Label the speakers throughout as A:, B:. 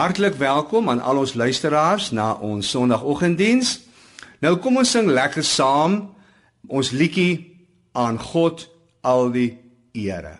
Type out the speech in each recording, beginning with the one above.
A: Hartlik welkom aan al ons luisteraars na ons Sondagoggenddiens. Nou kom ons sing lekker saam ons liedjie aan God al die ere.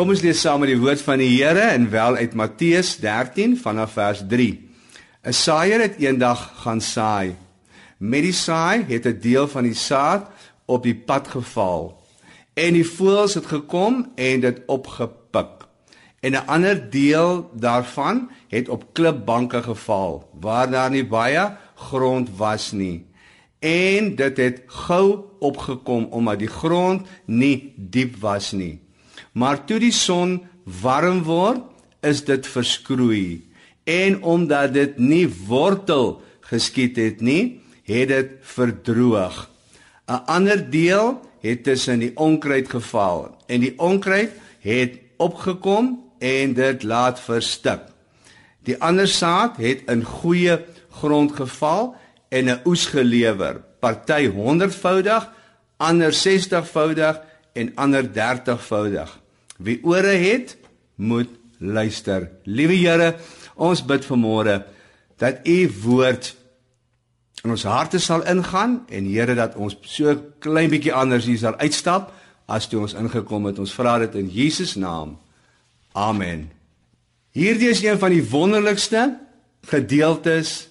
A: Kom ons lees saam met die woord van die Here en wel uit Matteus 13 vanaf vers 3. 'n Saaier het eendag gaan saai. Met die saai het 'n deel van die saad op die pad geval en die voëls het gekom en dit opgepik. En 'n ander deel daarvan het op klipbanke geval waar daar nie baie grond was nie. En dit het gou opgekom omdat die grond nie diep was nie. Maar toe die son warm word, is dit verskroei. En omdat dit nie wortel geskiet het nie, het dit verdroog. 'n Ander deel het tussen die onkruid geval en die onkruid het opgekom en dit laat verstik. Die ander saad het in goeie grond geval en 'n oes gelewer, party 100voudig, ander 60voudig en ander 30voudig. Wie ore het, moet luister. Liewe Here, ons bid vanmôre dat U woord in ons harte sal ingaan en Here dat ons so klein bietjie anders hier sal uitstap as toe ons ingekom het. Ons vra dit in Jesus naam. Amen. Hierdie is een van die wonderlikste gedeeltes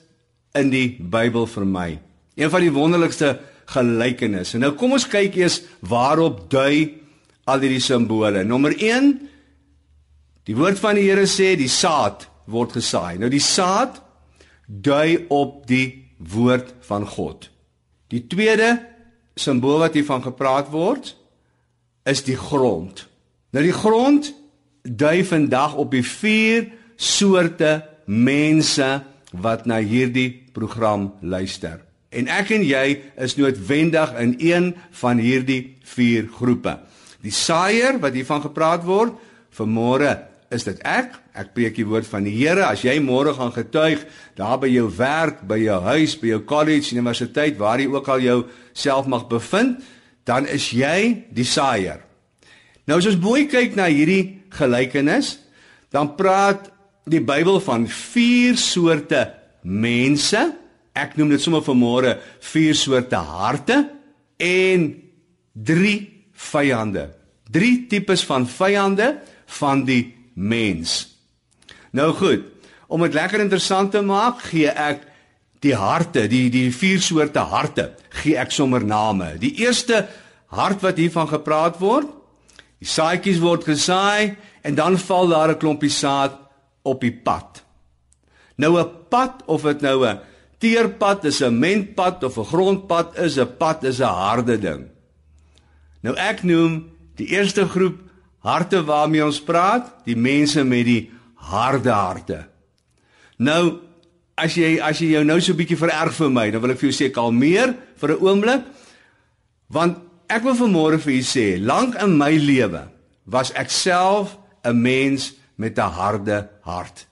A: in die Bybel vir my. Een van die wonderlikste gelykenisse. Nou kom ons kyk eers waarop dui al hierdie simbole. Nommer 1 Die woord van die Here sê die saad word gesaai. Nou die saad dui op die woord van God. Die tweede simbool wat hiervan gepraat word is die grond. Nou die grond dui vandag op die vier soorte mense wat na hierdie program luister. En ek en jy is noodwendig in een van hierdie vier groepe. Die saaier wat hiervan gepraat word, vanmôre is dit ek. Ek preek die woord van die Here. As jy môre gaan getuig daar by jou werk, by jou huis, by jou college, universiteit, waar jy ook al jou self mag bevind, dan is jy die saaier. Nou as ons mooi kyk na hierdie gelykenis, dan praat die Bybel van vier soorte mense. Ek noem dit sommer vanmôre vier soorte harte en vyande. Drie tipes van vyande van die mens. Nou goed, om dit lekker interessant te maak, gee ek die harte, die die vier soorte harte, gee ek sommer name. Die eerste hart wat hiervan gepraat word, die saadjies word gesaai en dan val daar 'n klompie saad op die pad. Nou 'n pad of dit nou 'n teerpad is, 'n mentpad of 'n grondpad is, 'n pad is 'n harde ding. Nou ek noem die eerste groep harte waarmee ons praat, die mense met die harde harte. Nou as jy as jy jou nou so 'n bietjie vererg vir my, dan wil ek vir jou sê kalmeer vir 'n oomblik. Want ek wil vanmôre vir u sê, lank in my lewe was ek self 'n mens met 'n harde hart.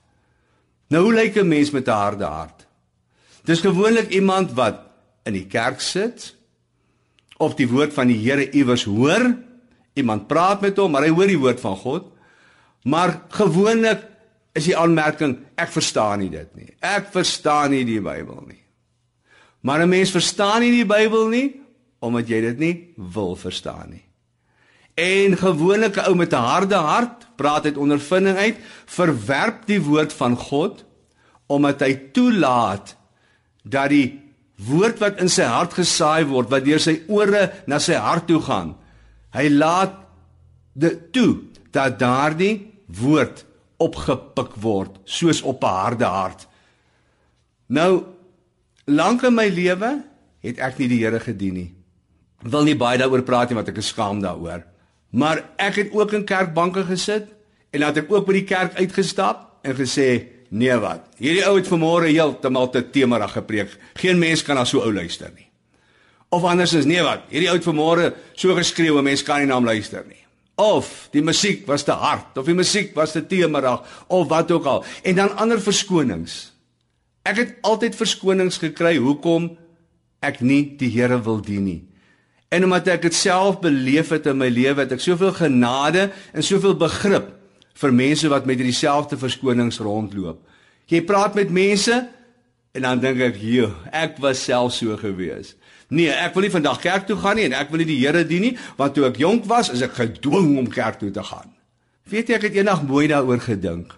A: Nou hoe lyk 'n mens met 'n harde hart? Dis gewoonlik iemand wat in die kerk sit of die woord van die Here iewers hoor, iemand praat met hom, maar hy hoor die woord van God. Maar gewoonlik is die aanmerking ek verstaan nie dit nie. Ek verstaan nie die Bybel nie. Maar 'n mens verstaan nie die Bybel nie omdat jy dit nie wil verstaan nie. En gewoonlik 'n ou met 'n harde hart, praat uit ondervinding uit, verwerp die woord van God omdat hy toelaat dat die woord wat in sy hart gesaai word, wat deur sy ore na sy hart toe gaan, hy laat dit toe dat daardie woord opgepik word soos op 'n harde hart. Nou lank in my lewe het ek nie die Here gedien nie. Wil nie baie daaroor praat nie want ek is skaam daaroor. Maar ek het ook in kerkbanke gesit en laat ek ook by die kerk uitgestap en gesê, "Nee wat. Hierdie ou het vanmôre heeltemal te temerig gepreek. Geen mens kan na so ou luister nie." Of anders is, "Nee wat. Hierdie ou het vanmôre so geskreeu, mense kan nie na hom luister nie." of die musiek was te hard of die musiek was te temerig of wat ook al en dan ander verskonings ek het altyd verskonings gekry hoekom ek nie die Here wil dien nie en omdat ek dit self beleef het in my lewe het ek soveel genade en soveel begrip vir mense wat met dieselfde verskonings rondloop jy praat met mense en dan dink ek joh ek was self so gewees Nee, ek wil nie vandag kerk toe gaan nie en ek wil nie die Here dien nie, want toe ek jonk was, is ek gedwing om kerk toe te gaan. Weet jy, ek het eendag mooi daaroor gedink.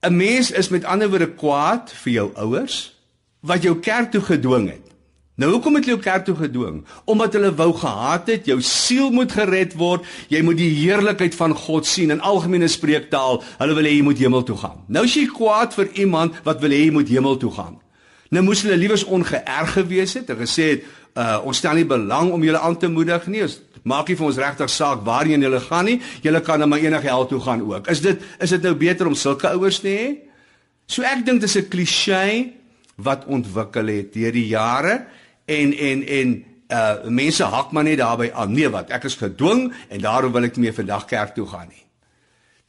A: 'n Mens is met ander woorde kwaad vir jou ouers wat jou kerk toe gedwing het. Nou hoekom het hulle jou kerk toe gedwing? Omdat hulle wou gehad het jou siel moet gered word, jy moet die heerlikheid van God sien in algemene spreektaal. Hulle wil hê jy moet hemel toe gaan. Nou is jy kwaad vir iemand wat wil hê jy moet hemel toe gaan. Nou moes hulle liewers ongeërg gewees het en gesê het uh ons stel nie belang om julle aan te moedig nie. Ons maak nie vir ons regtig saak waarheen julle gaan nie. Julle kan na my enige hel toe gaan ook. Is dit is dit nou beter om sulke ouers te hê? So ek dink dis 'n kliseë wat ontwikkel het deur die jare en en en uh mense hak maar net daarby aan. Nee, wat? Ek is gedwing en daarom wil ek nie meer vandag kerk toe gaan nie.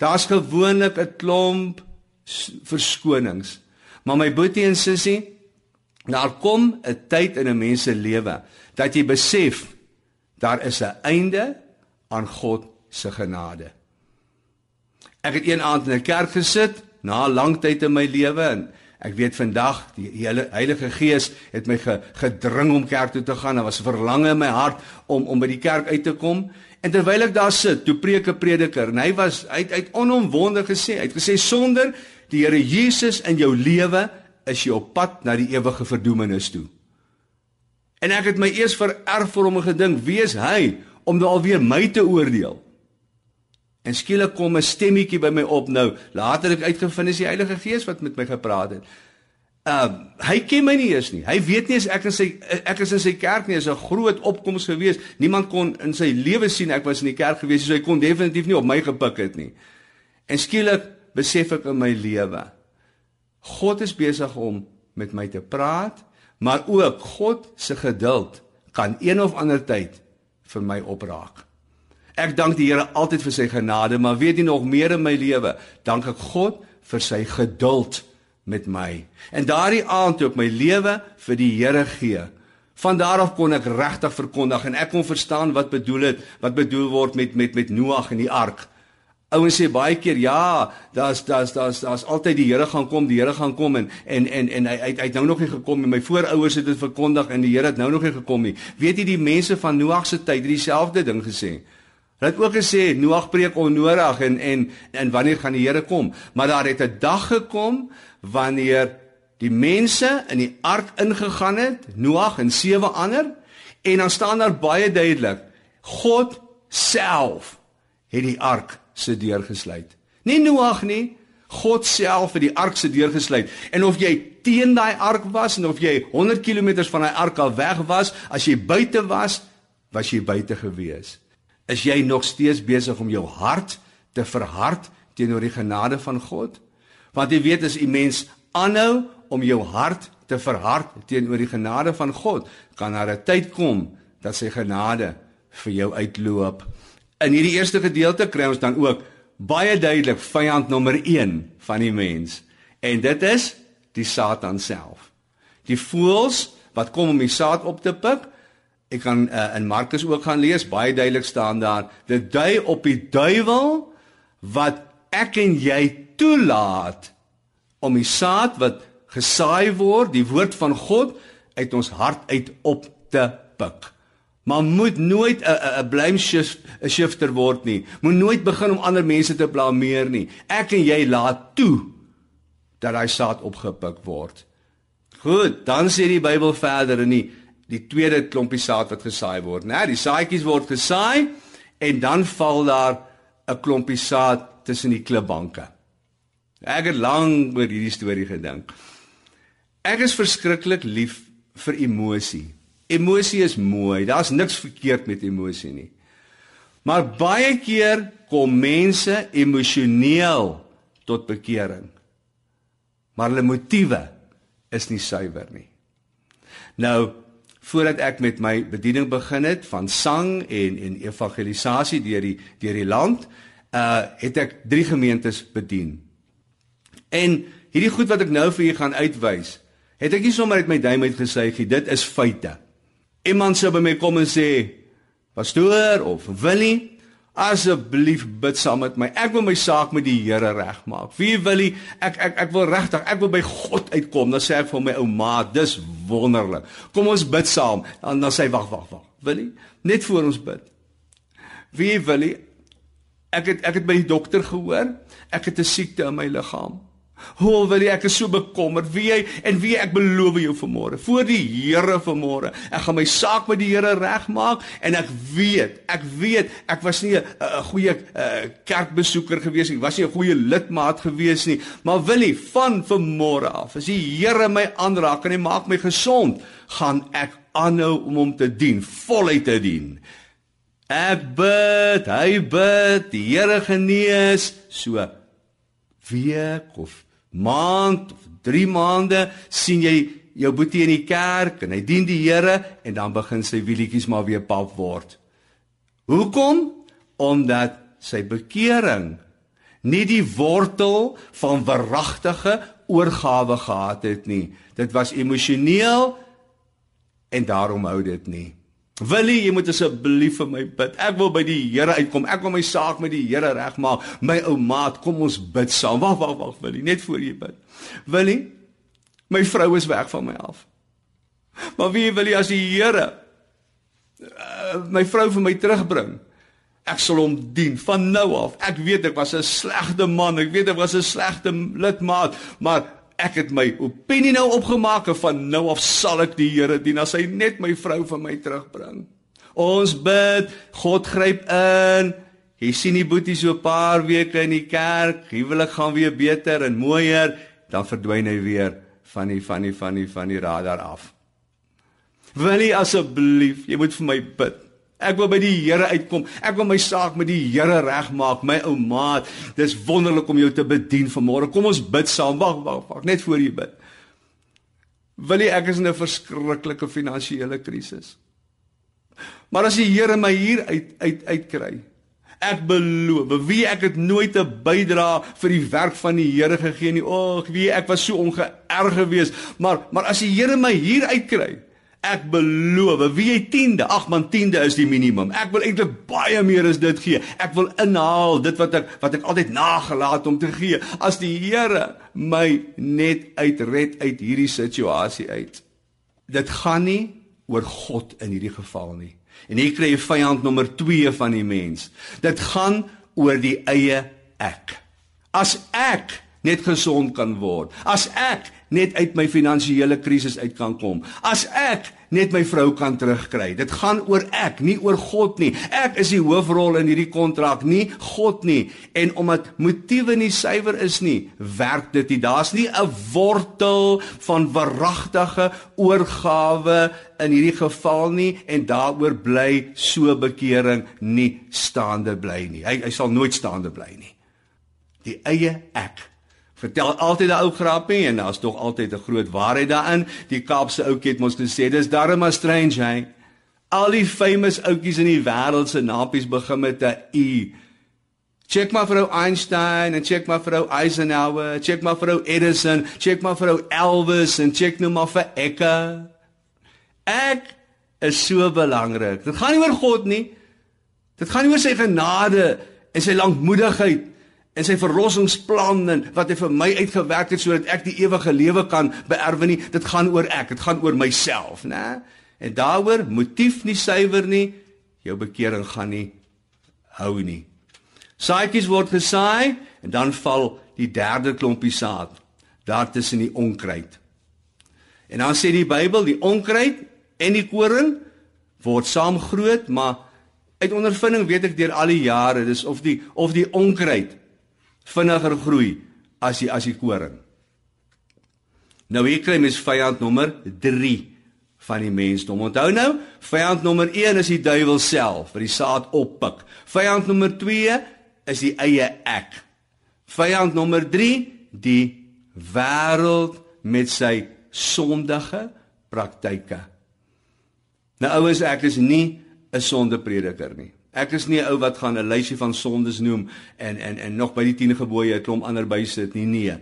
A: Daar's gewoonlik 'n klomp verskonings. Maar my boetie en sussie, Daar kom 'n tyd in 'n mens se lewe dat jy besef daar is 'n einde aan God se genade. Ek het een aand in 'n kerk gesit na 'n lang tyd in my lewe en ek weet vandag die hele Heilige Gees het my ge, gedring om kerk toe te gaan. Daar was verlange in my hart om om by die kerk uit te kom. En terwyl ek daar sit, toe preek 'n prediker en hy was hy het, het onomwonde gesê, hy het gesê sonder die Here Jesus in jou lewe is jy op pad na die ewige verdoemenis toe. En ek het my eers vererf vir hom gedink, wie is hy om nou alweer my te oordeel? En skielik kom 'n stemmetjie by my op nou. Later het ek uitgevind dis die Heilige Gees wat met my gepraat het. Uh hy ken my nie eens nie. Hy weet nie as ek in sy ek is in sy kerk nie. Is 'n groot opkoms gewees. Niemand kon in sy lewe sien ek was in die kerk gewees, so hy kon definitief nie op my gepik het nie. En skielik besef ek in my lewe God is besig om met my te praat, maar ook God se geduld kan een of ander tyd vir my opraak. Ek dank die Here altyd vir sy genade, maar weet jy nog meer in my lewe, dank ek God vir sy geduld met my. En daardie aand toe ek my lewe vir die Here gee, van daar af kon ek regtig verkondig en ek kon verstaan wat bedoel het, wat bedoel word met met met Noag en die ark. Ouens sê baie keer ja, daar's daar's daar's daar's altyd die Here gaan kom, die Here gaan kom en en en en hy hy het nou nog nie gekom nie. My voorouers het dit verkondig en die Here het nou nog nie gekom nie. Weet jy die mense van Noag se tyd het dieselfde ding gesê. Hulle het ook gesê Noag preek onnodig en en en wanneer gaan die Here kom? Maar daar het 'n dag gekom wanneer die mense in die ark ingegaan het, Noag en sewe ander, en dan staan daar baie duidelik, God self het die ark se deur gesluit. Nie Noag nie, God self het die ark se deur gesluit. En of jy teen daai ark was en of jy 100 km van daai ark al weg was, as jy buite was, was jy buite gewees. Is jy nog steeds besig om jou hart te verhard teenoor die genade van God? Want jy weet as 'n mens aanhou om jou hart te verhard teenoor die genade van God, kan daar 'n tyd kom dat sy genade vir jou uitloop. In hierdie eerste gedeelte kry ons dan ook baie duidelik vyand nommer 1 van die mens en dit is die Satan self. Die voëls wat kom om die saad op te pik. Ek kan uh, in Markus ook gaan lees, baie duidelik staan daar, dit dui op die duiwel wat ek en jy toelaat om die saad wat gesaai word, die woord van God uit ons hart uit op te pik. Maar moet nooit 'n 'n blame shift 'n shifter word nie. Moet nooit begin om ander mense te blameer nie. Ek en jy laat toe dat hy saad opgepik word. Goed, dan sê die Bybel verder in die die tweede klompie saad wat gesaai word, né? Die saadjies word gesaai en dan val daar 'n klompie saad tussen die klipbanke. Ek het lank oor hierdie storie gedink. Ek is verskriklik lief vir emosie. Emosie is mooi. Daar's niks verkeerd met emosie nie. Maar baie keer kom mense emosioneel tot bekering. Maar hulle motiewe is nie suiwer nie. Nou, voordat ek met my bediening begin het van sang en en evangelisasie deur die deur die land, uh het ek drie gemeentes bedien. En hierdie goed wat ek nou vir julle gaan uitwys, het ek nie sommer uit my duim uit gesê nie, dit is feite. Iemand sou by my kom en sê, "Pastoor of Willie, Asseblief bid saam met my. Ek wil my saak met die Here regmaak. Wie wil hy? Ek ek ek wil regtig, ek wil by God uitkom. Dan sê ek vir my ou maat, dis wonderlik. Kom ons bid saam. Dan dan sê hy wag, wag, wag. Wil hy? Net voor ons bid. Wie wil hy? Ek het ek het by die dokter gehoor. Ek het 'n siekte in my liggaam. Hoe wil jy ek is so bekommerd. Wie jy en wie ek beloof jou vanmôre voor die Here vanmôre. Ek gaan my saak met die Here regmaak en ek weet, ek weet ek was nie 'n goeie uh, kerkbesoeker gewees nie. Was nie 'n goeie lidmaat gewees nie. Maar wil jy van vanmôre af as die Here my aanraak en hy maak my gesond, gaan ek aanhou om hom te dien, voluit te dien. Ek bid, hy bid, die Here genees so week of maand of 3 maande sien jy jou boetie in die kerk en hy dien die Here en dan begin sy wielietjies maar weer pap word. Hoekom? Omdat sy bekering nie die wortel van verragtige oorgawe gehad het nie. Dit was emosioneel en daarom hou dit nie. Willie, jy moet asseblief vir my bid. Ek wil by die Here uitkom. Ek wil my saak met die Here regmaak. My ou maat, kom ons bid saam. Wag, wag, wag, Willie, net voor jy bid. Willie, my vrou is weg van my af. Maar wie wil jy as die Here uh, my vrou vir my terugbring? Ek sal hom dien van nou af. Ek weet ek was 'n slegte man. Ek weet ek was 'n slegte lidmaat, maar ek het my opinie nou opgemaak en van nou af sal ek die Here dien as hy net my vrou van my terugbring. Ons bid, God gryp in. Jy sien die boetie so 'n paar weke in die kerk, huwelik gaan weer beter en mooier, dan verdwyn hy weer van die van die van die van die radar af. Wil jy asseblief, jy moet vir my bid. Ek wil by die Here uitkom. Ek wil my saak met die Here regmaak, my ou maat. Dis wonderlik om jou te bedien vanmôre. Kom ons bid saam. Wag, wag, wag, net voor jy bid. Wil jy ek is in 'n verskriklike finansiële krisis. Maar as die Here my hier uit uit uitkry, ek beloof, wie ek het nooit 'n bydra vir die werk van die Here gegee nie. O, wie ek was so ongeërg geweest, maar maar as die Here my hier uitkry, Ek beloof, wie jy 10de, ag man 10de is die minimum. Ek wil eintlik baie meer as dit gee. Ek wil inhaal dit wat ek wat ek altyd nagelaat om te gee. As die Here my net uitred uit hierdie situasie uit. Dit gaan nie oor God in hierdie geval nie. En hier kry jy vyand nommer 2 van die mens. Dit gaan oor die eie ek. As ek net gesond kan word. As ek net uit my finansiële krisis uit kan kom. As ek net my vrou kan terugkry. Dit gaan oor ek, nie oor God nie. Ek is die hoofrol in hierdie kontrak, nie God nie. En omdat motiewe nie suiwer is nie, werk dit nie. Daar's nie 'n wortel van verragtige oorgawe in hierdie geval nie en daaroor bly so bekering nie staande bly nie. Hy hy sal nooit staande bly nie. Die eie ek vertel altyd 'n ou grappie en daar's tog altyd 'n groot waarheid daarin. Die Kaapse ouetjie het mos gesê dis darem maar strange hy. Al die famous ouetjies in die wêreld se naampies begin met 'n U. Check maar vrou Einstein en check maar vrou Eisenhower, check maar vrou Edison, check maar vrou Elvis en check nou maar vir Ekke. Ek is so belangrik. Dit gaan nie oor God nie. Dit gaan nie oor sy genade en sy lankmoedigheid en sy verlossingsplan en wat hy vir my uitgewerk het sodat ek die ewige lewe kan beerwe nie. Dit gaan oor ek, dit gaan oor myself, né? En daaroor motief nie suiwer nie, jou bekering gaan nie hou nie. Saaitjies word gesaai en dan val die derde klompie saad daar tussen die onkruid. En dan sê die Bybel die onkruid en die koring word saam groot, maar uit ondervinding weet ek deur al die jare, dis of die of die onkruid vinniger groei as die as die koring. Nou hier kry mens vyand nommer 3 van die mensdom. Onthou nou, vyand nommer 1 is die duiwel self wat die saad oppik. Vyand nommer is die eie ek. Vyand nommer 3, die wêreld met sy sondige praktyke. Nou ouens, ek is nie 'n sondeprediker nie. Ek is nie 'n ou wat gaan 'n lysie van sondes noem en en en nog by die 10 gebooie 'n klomp ander bysit nie. Nee.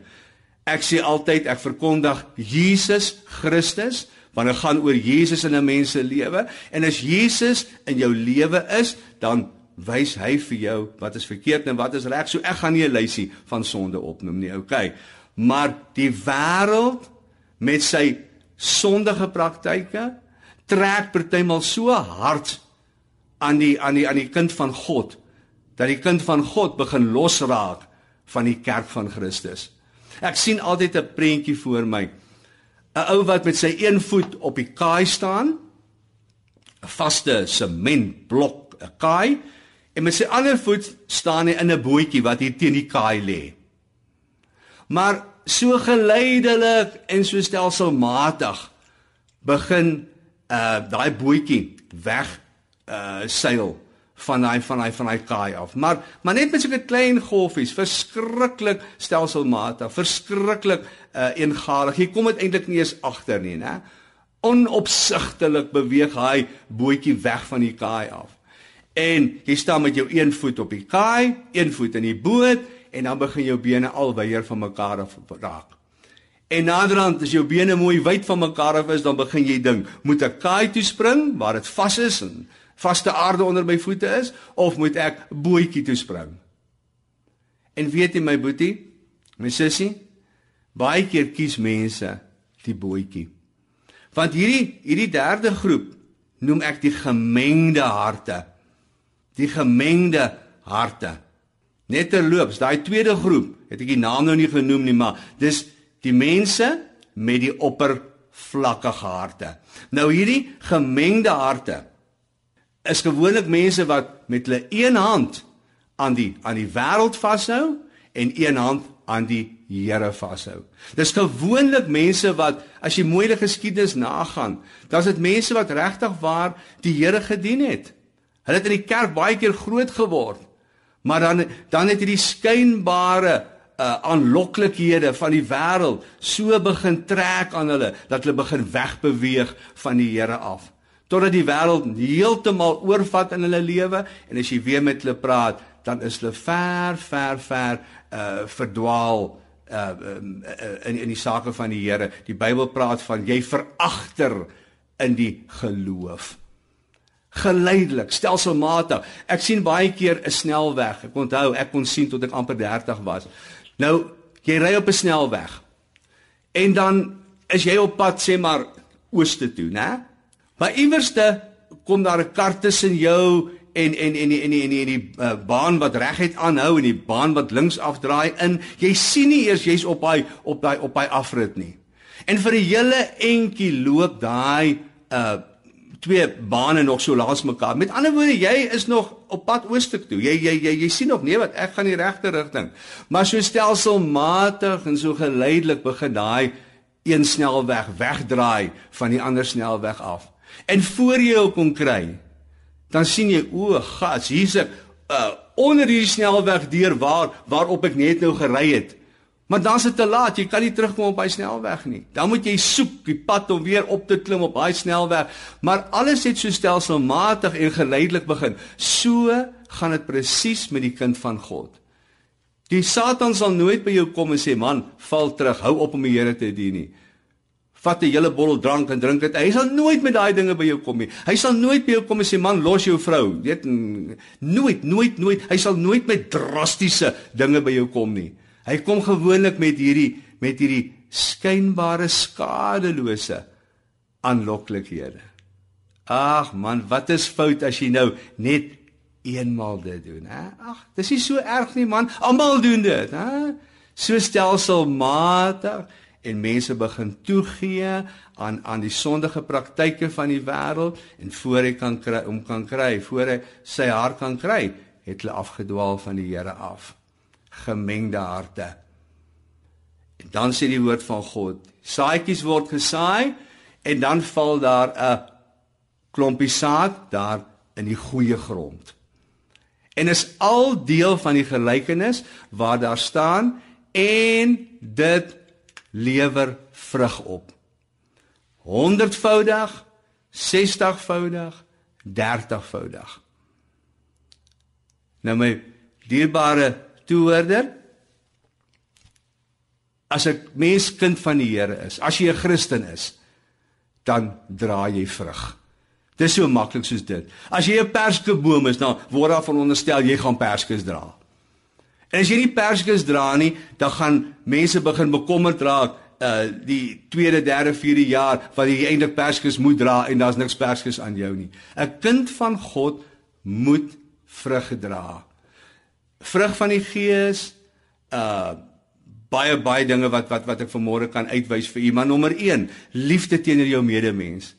A: Ek sê altyd ek verkondig Jesus Christus want dit gaan oor Jesus in 'n mens se lewe en as Jesus in jou lewe is, dan wys hy vir jou wat is verkeerd en wat is reg. So ek gaan nie 'n lysie van sonde opnoem nie, okay? Maar die wêreld met sy sondige praktyke trek partymal so hard aan die aan die aan die kind van God dat die kind van God begin losraak van die kerk van Christus. Ek sien altyd 'n prentjie voor my. 'n Ou wat met sy een voet op die kaai staan, 'n vaste sementblok, 'n kaai, en met sy ander voet staan hy in 'n bootjie wat hier teen die kaai lê. Maar so geleidelik en so stelselmatig begin uh daai bootjie weg uh seil van daai van daai van daai kaai af. Maar maar net met so 'n klein golfies, verskriklik stelselmatig, verskriklik uh eengarig. Jy kom dit eintlik nie eens agter nie, né? Onopsigtelik beweeg hy bootjie weg van die kaai af en jy staan met jou een voet op die kaai, een voet in die boot en dan begin jou bene alweer van mekaar af raak. En naderhand as jou bene mooi wyd van mekaar af is, dan begin jy dink, moet ek kaai toe spring waar dit vas is en vaste aarde onder my voete is of moet ek bootjie toe spring? En weet jy my boetie, my sussie, baie keer kies mense die bootjie. Want hierdie hierdie derde groep noem ek die gemengde harte die gemengde harte. Net terloops, daai tweede groep, het ek die naam nou nie genoem nie, maar dis die mense met die oppervlakkige harte. Nou hierdie gemengde harte is gewoonlik mense wat met hulle een hand aan die aan die wêreld vashou en een hand aan die Here vashou. Dis gewoonlik mense wat as jy mooi die geskiedenis nagaan, dan is dit mense wat regtig waar die Here gedien het. Hulle het in die kerk baie keer groot geword. Maar dan dan het hierdie skynbare uh aanloklikhede van die wêreld so begin trek aan hulle dat hulle begin wegbeweeg van die Here af. Totdat die wêreld heeltemal oorvat in hulle lewe en as jy weer met hulle praat, dan is hulle ver ver ver uh verdwaal uh in in die sake van die Here. Die Bybel praat van jy veragter in die geloof geleidelik, stelselmatig. Ek sien baie keer 'n snelweg. Ek onthou, ek kon sien tot ek amper 30 was. Nou, jy ry op 'n snelweg. En dan is jy op pad sê maar ooste toe, né? Maar iewerste kom daar 'n kar tussen jou en en en die en die en die, die uh, baan wat reguit aanhou en die baan wat links afdraai in. Jy sien nie eers jy's op daai op daai op daai afrit nie. En vir 'n hele entjie loop daai uh twee bane nog so langs mekaar. Met ander woorde, jy is nog op pad ooste toe. Jy jy jy jy sien nog nee wat ek gaan die regte rigting. Maar so stelselmatig en so geleidelik begin daai een snelweg wegdraai van die ander snelweg af. En voor jy hom kon kry, dan sien jy o, gas, hier's 'n uh, onder hierdie snelweg deur waar waarop ek net nou gery het. Maar dan is dit te laat, jy kan nie terugkom op daai snelweg nie. Dan moet jy soek die pad om weer op te klim op daai snelweg. Maar alles het so stelselmatig en geleidelik begin. So gaan dit presies met die kind van God. Die Satan sal nooit by jou kom en sê man, val terug, hou op om die Here te dien nie. Vat 'n hele bottel drank en drink dit. Hy sal nooit met daai dinge by jou kom nie. Hy sal nooit by jou kom en sê man, los jou vrou. Weet nooit, nooit, nooit. Hy sal nooit met drastiese dinge by jou kom nie. Hy kom gewoonlik met hierdie met hierdie skynbare skadelose aanloklikhede. Ag man, wat is fout as jy nou net eenmaal dit doen, hè? Ag, dis nie so erg nie man. Almal doen dit, hè? So stelselmatig en mense begin toegee aan aan die sondige praktyke van die wêreld en voor hy kan kry om kan kry, voor hy sy hart kan kry, het hulle afgedwaal van die Here af gemengde harte. En dan sê die woord van God, saaitjies word gesaai en dan val daar 'n klompie saad daar in die goeie grond. En is al deel van die gelykenis waar daar staan en dit lewer vrug op. 100voudig, 60voudig, 30voudig. Nou my dierbare toehoorder as 'n mens kind van die Here is, as jy 'n Christen is, dan dra jy vrug. Dis so maklik soos dit. As jy 'n perskeboom is, dan word daar veronderstel jy gaan perskes dra. En as jy nie perskes dra nie, dan gaan mense begin bekommerd raak uh die tweede, derde, vierde jaar wat jy eintlik perskes moet dra en daar's niks perskes aan jou nie. 'n Kind van God moet vrug dra vrug van die gees uh baie baie dinge wat wat wat ek vanmôre kan uitwys vir u. Maar nommer 1 liefde teenoor jou medemens.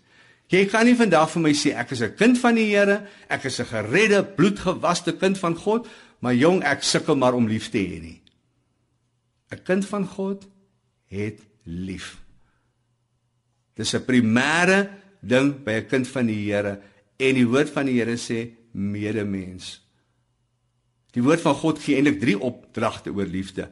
A: Jy kan nie vandag vir my sê ek is 'n kind van die Here ek is 'n geredde bloedgewaste kind van God maar jong ek sukkel maar om lief te hê nie 'n kind van God het lief dis 'n primêre ding by 'n kind van die Here en die woord van die Here sê medemens Die woord van God gee eintlik drie opdragte oor liefde.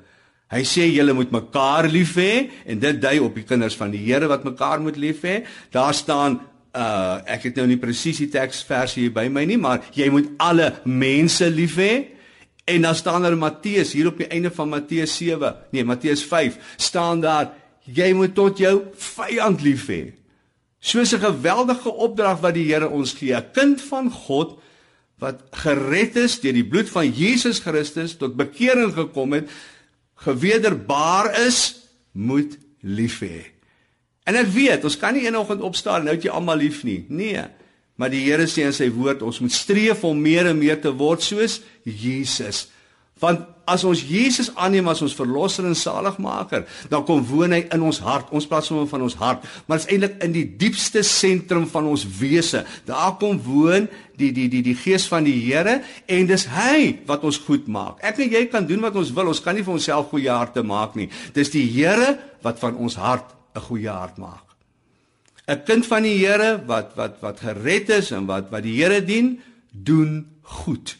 A: Hy sê julle moet mekaar lief hê en dit dui op die kinders van die Here wat mekaar moet lief hê. Daar staan uh ek het nou nie presies die teksversie hier by my nie, maar jy moet alle mense lief hê. En dan staan daar in Matteus hier op die einde van Matteus 7, nee, Matteus 5, staan daar jy moet tot jou vyand lief hê. So 'n geweldige opdrag wat die Here ons gee. 'n Kind van God wat gered is deur die bloed van Jesus Christus tot bekering gekom het, gewederbaar is, moet lief hê. En ek weet, ons kan nie eenoggend opstaan nou het jy almal lief nie. Nee. Maar die Here sê in sy woord ons moet streef om meer en meer te word soos Jesus. Want as ons Jesus aanneem as ons verlosser en saligmaker, dan kom woon hy in ons hart. Ons praat sommer van ons hart, maar dit is eintlik in die diepste sentrum van ons wese. Daar kom woon die die die die gees van die Here en dis hy wat ons goed maak. Ek en jy kan doen wat ons wil. Ons kan nie vir onsself goeie harte maak nie. Dis die Here wat van ons hart 'n goeie hart maak. 'n Kind van die Here wat wat wat gered is en wat wat die Here dien, doen goed.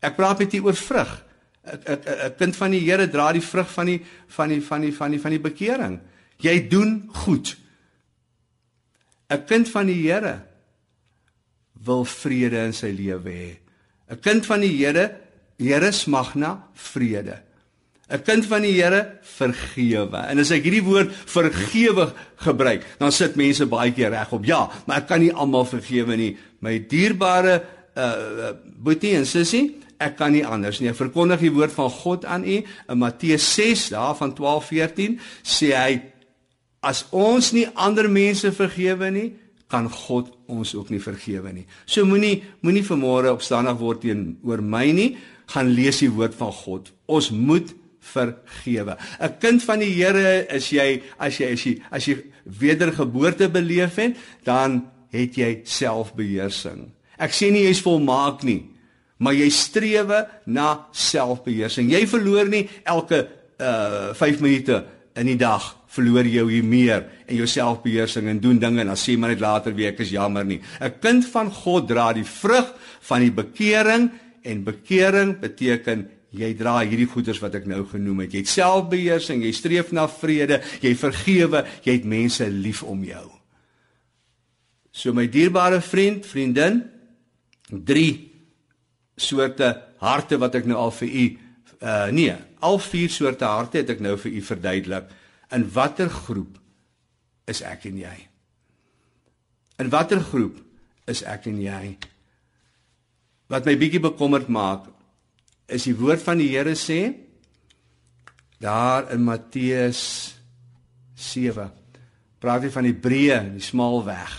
A: Ek praat met u oor vrug. 'n kind van die Here dra die vrug van die van die van die van die van die bekering. Jy doen goed. 'n Kind van die Here wil vrede in sy lewe hê. 'n Kind van die Here, Here smag na vrede. 'n Kind van die Here vergewe. En as ek hierdie woord vergewe gebruik, dan sit mense baie keer reg op. Ja, maar ek kan nie almal vergewe nie. My dierbare uh boetie en sussie, ek kan nie anders nie. Ek verkondig die woord van God aan u. In Matteus 6 daar van 12:14 sê hy as ons nie ander mense vergewe nie, kan God ons ook nie vergewe nie. So moenie moenie vanmôre opstandig word teenoor my nie. Gaan lees die woord van God. Ons moet vergewe. 'n Kind van die Here is jy as jy as jy as jy wedergeboorte beleef het, dan het jy selfbeheersing. Ek sê nie jy's volmaak nie maar jy strewe na selfbeheersing. Jy verloor nie elke uh 5 minute in die dag verloor jy hier meer en jou selfbeheersing en doen dinge en dan sê maar net later weer ek is jammer nie. 'n Kind van God dra die vrug van die bekering en bekering beteken jy dra hierdie goeders wat ek nou genoem het. Jy het selfbeheersing, jy streef na vrede, jy vergewe, jy het mense lief om jou. So my dierbare vriend, vriendin, drie soorte harte wat ek nou al vir u uh nee, al vier soorte harte het ek nou vir u verduidelik. In watter groep is ek en jy? In watter groep is ek en jy? Wat my bietjie bekommerd maak is die woord van die Here sê daar in Matteus 7 praat hy van die breë en die smal weg.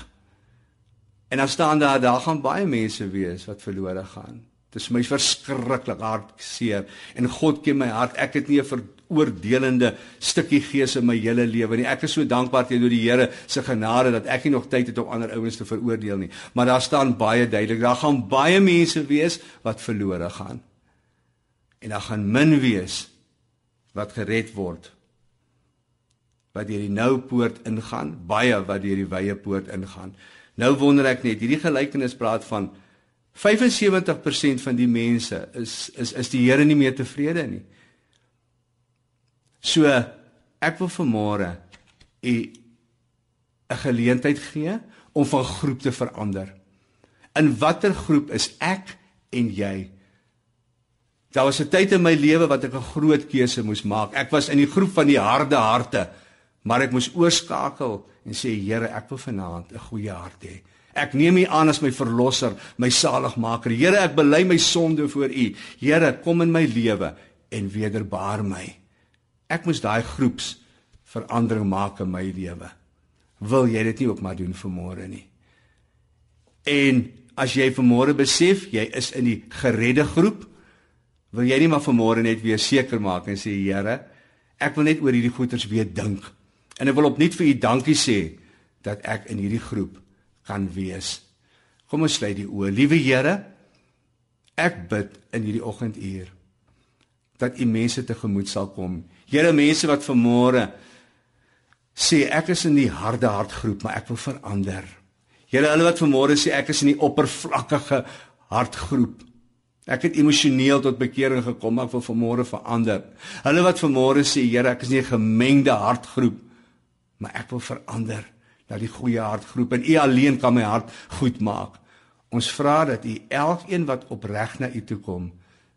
A: En dan staan daar daar gaan baie mense wees wat verlore gaan. Dit is my verskriklik hartseer en God ken my hart. Ek het nie 'n veroordelende stukkie gees in my hele lewe nie. Ek is so dankbaar teenoor die Here se genade dat ek nie nog tyd het om ander ouens te veroordeel nie. Maar daar staan baie duidelik, daar gaan baie mense wees wat verlore gaan. En daar gaan min wees wat gered word. Wat deur die nou poort ingaan, baie wat deur die wye poort ingaan. Nou wonder ek net, hierdie gelykenis praat van 75% van die mense is is is die Here nie meer tevrede nie. So ek wil vanmôre u 'n geleentheid gee om van groep te verander. In watter groep is ek en jy? Daar was 'n tyd in my lewe wat ek 'n groot keuse moes maak. Ek was in die groep van die harde harte, maar ek moes oorskakel en sê Here, ek wil vanaand 'n goeie hart hê. Ek neem U aan as my verlosser, my saligmaker. Here, ek bely my sonde voor U. Here, kom in my lewe en wederbaar my. Ek moes daai groeps verandering maak in my lewe. Wil jy dit nie ook maar doen vanmôre nie? En as jy vanmôre besef jy is in die geredde groep, wil jy nie maar vanmôre net weer seker maak en sê Here, ek wil net oor hierdie goeters weer dink. En ek wil opnuut vir U dankie sê dat ek in hierdie groep kan wees. Kom ons sluit die oë. Liewe Here, ek bid in hierdie oggenduur dat U mense tegemoet sal kom. Here, mense wat vanmôre sê ek is in die harde hartgroep, maar ek wil verander. Here, hulle wat vanmôre sê ek is in die oppervlakkige hartgroep. Ek het emosioneel tot bekering gekom, maar ek wil vanmôre verander. Hulle wat vanmôre sê, Here, ek is nie 'n gemengde hartgroep, maar ek wil verander na die goeie hartgroep en U alleen kan my hart goed maak. Ons vra dat U elkeen wat opreg na U toe kom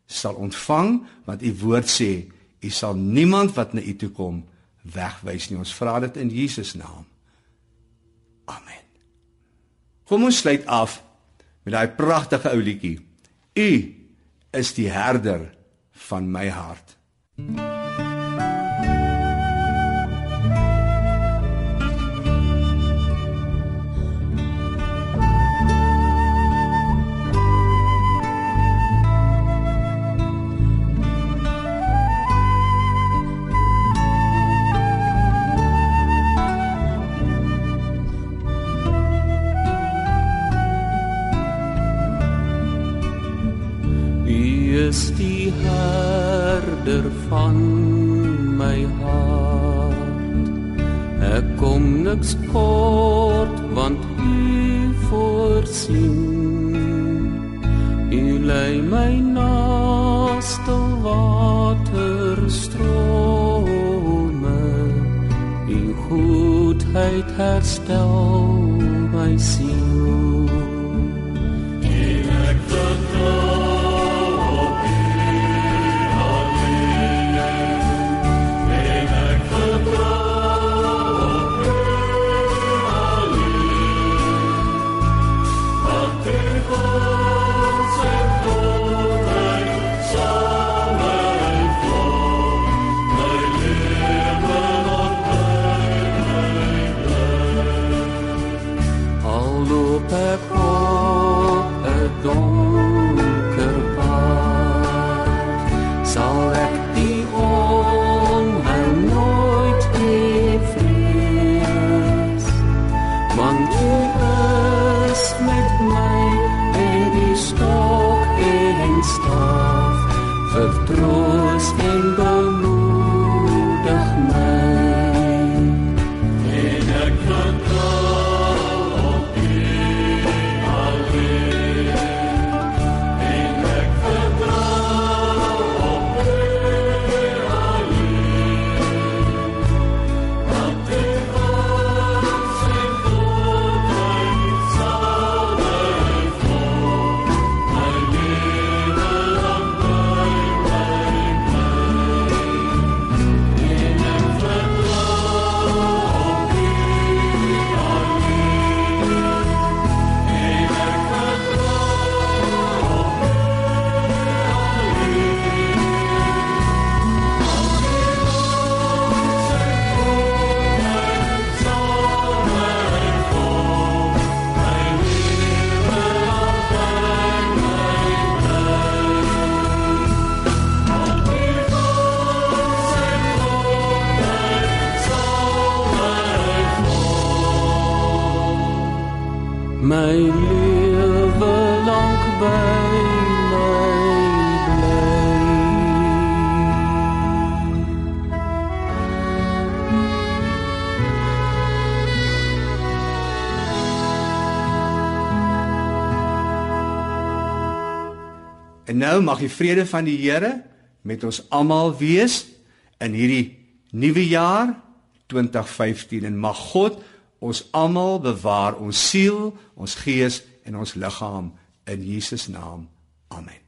A: sal ontvang want U woord sê U sal niemand wat na U toe kom wegwys nie. Ons vra dit in Jesus naam. Amen. Kom ons sluit af met daai pragtige ou liedjie. U is die herder van my hart. Mm.
B: niks voorsien u lei my na stil water strome u goedheid herstel my siel
A: En nou mag die vrede van die Here met ons almal wees in hierdie nuwe jaar 2015 en mag God ons almal bewaar ons siel, ons gees en ons liggaam in Jesus naam. Amen.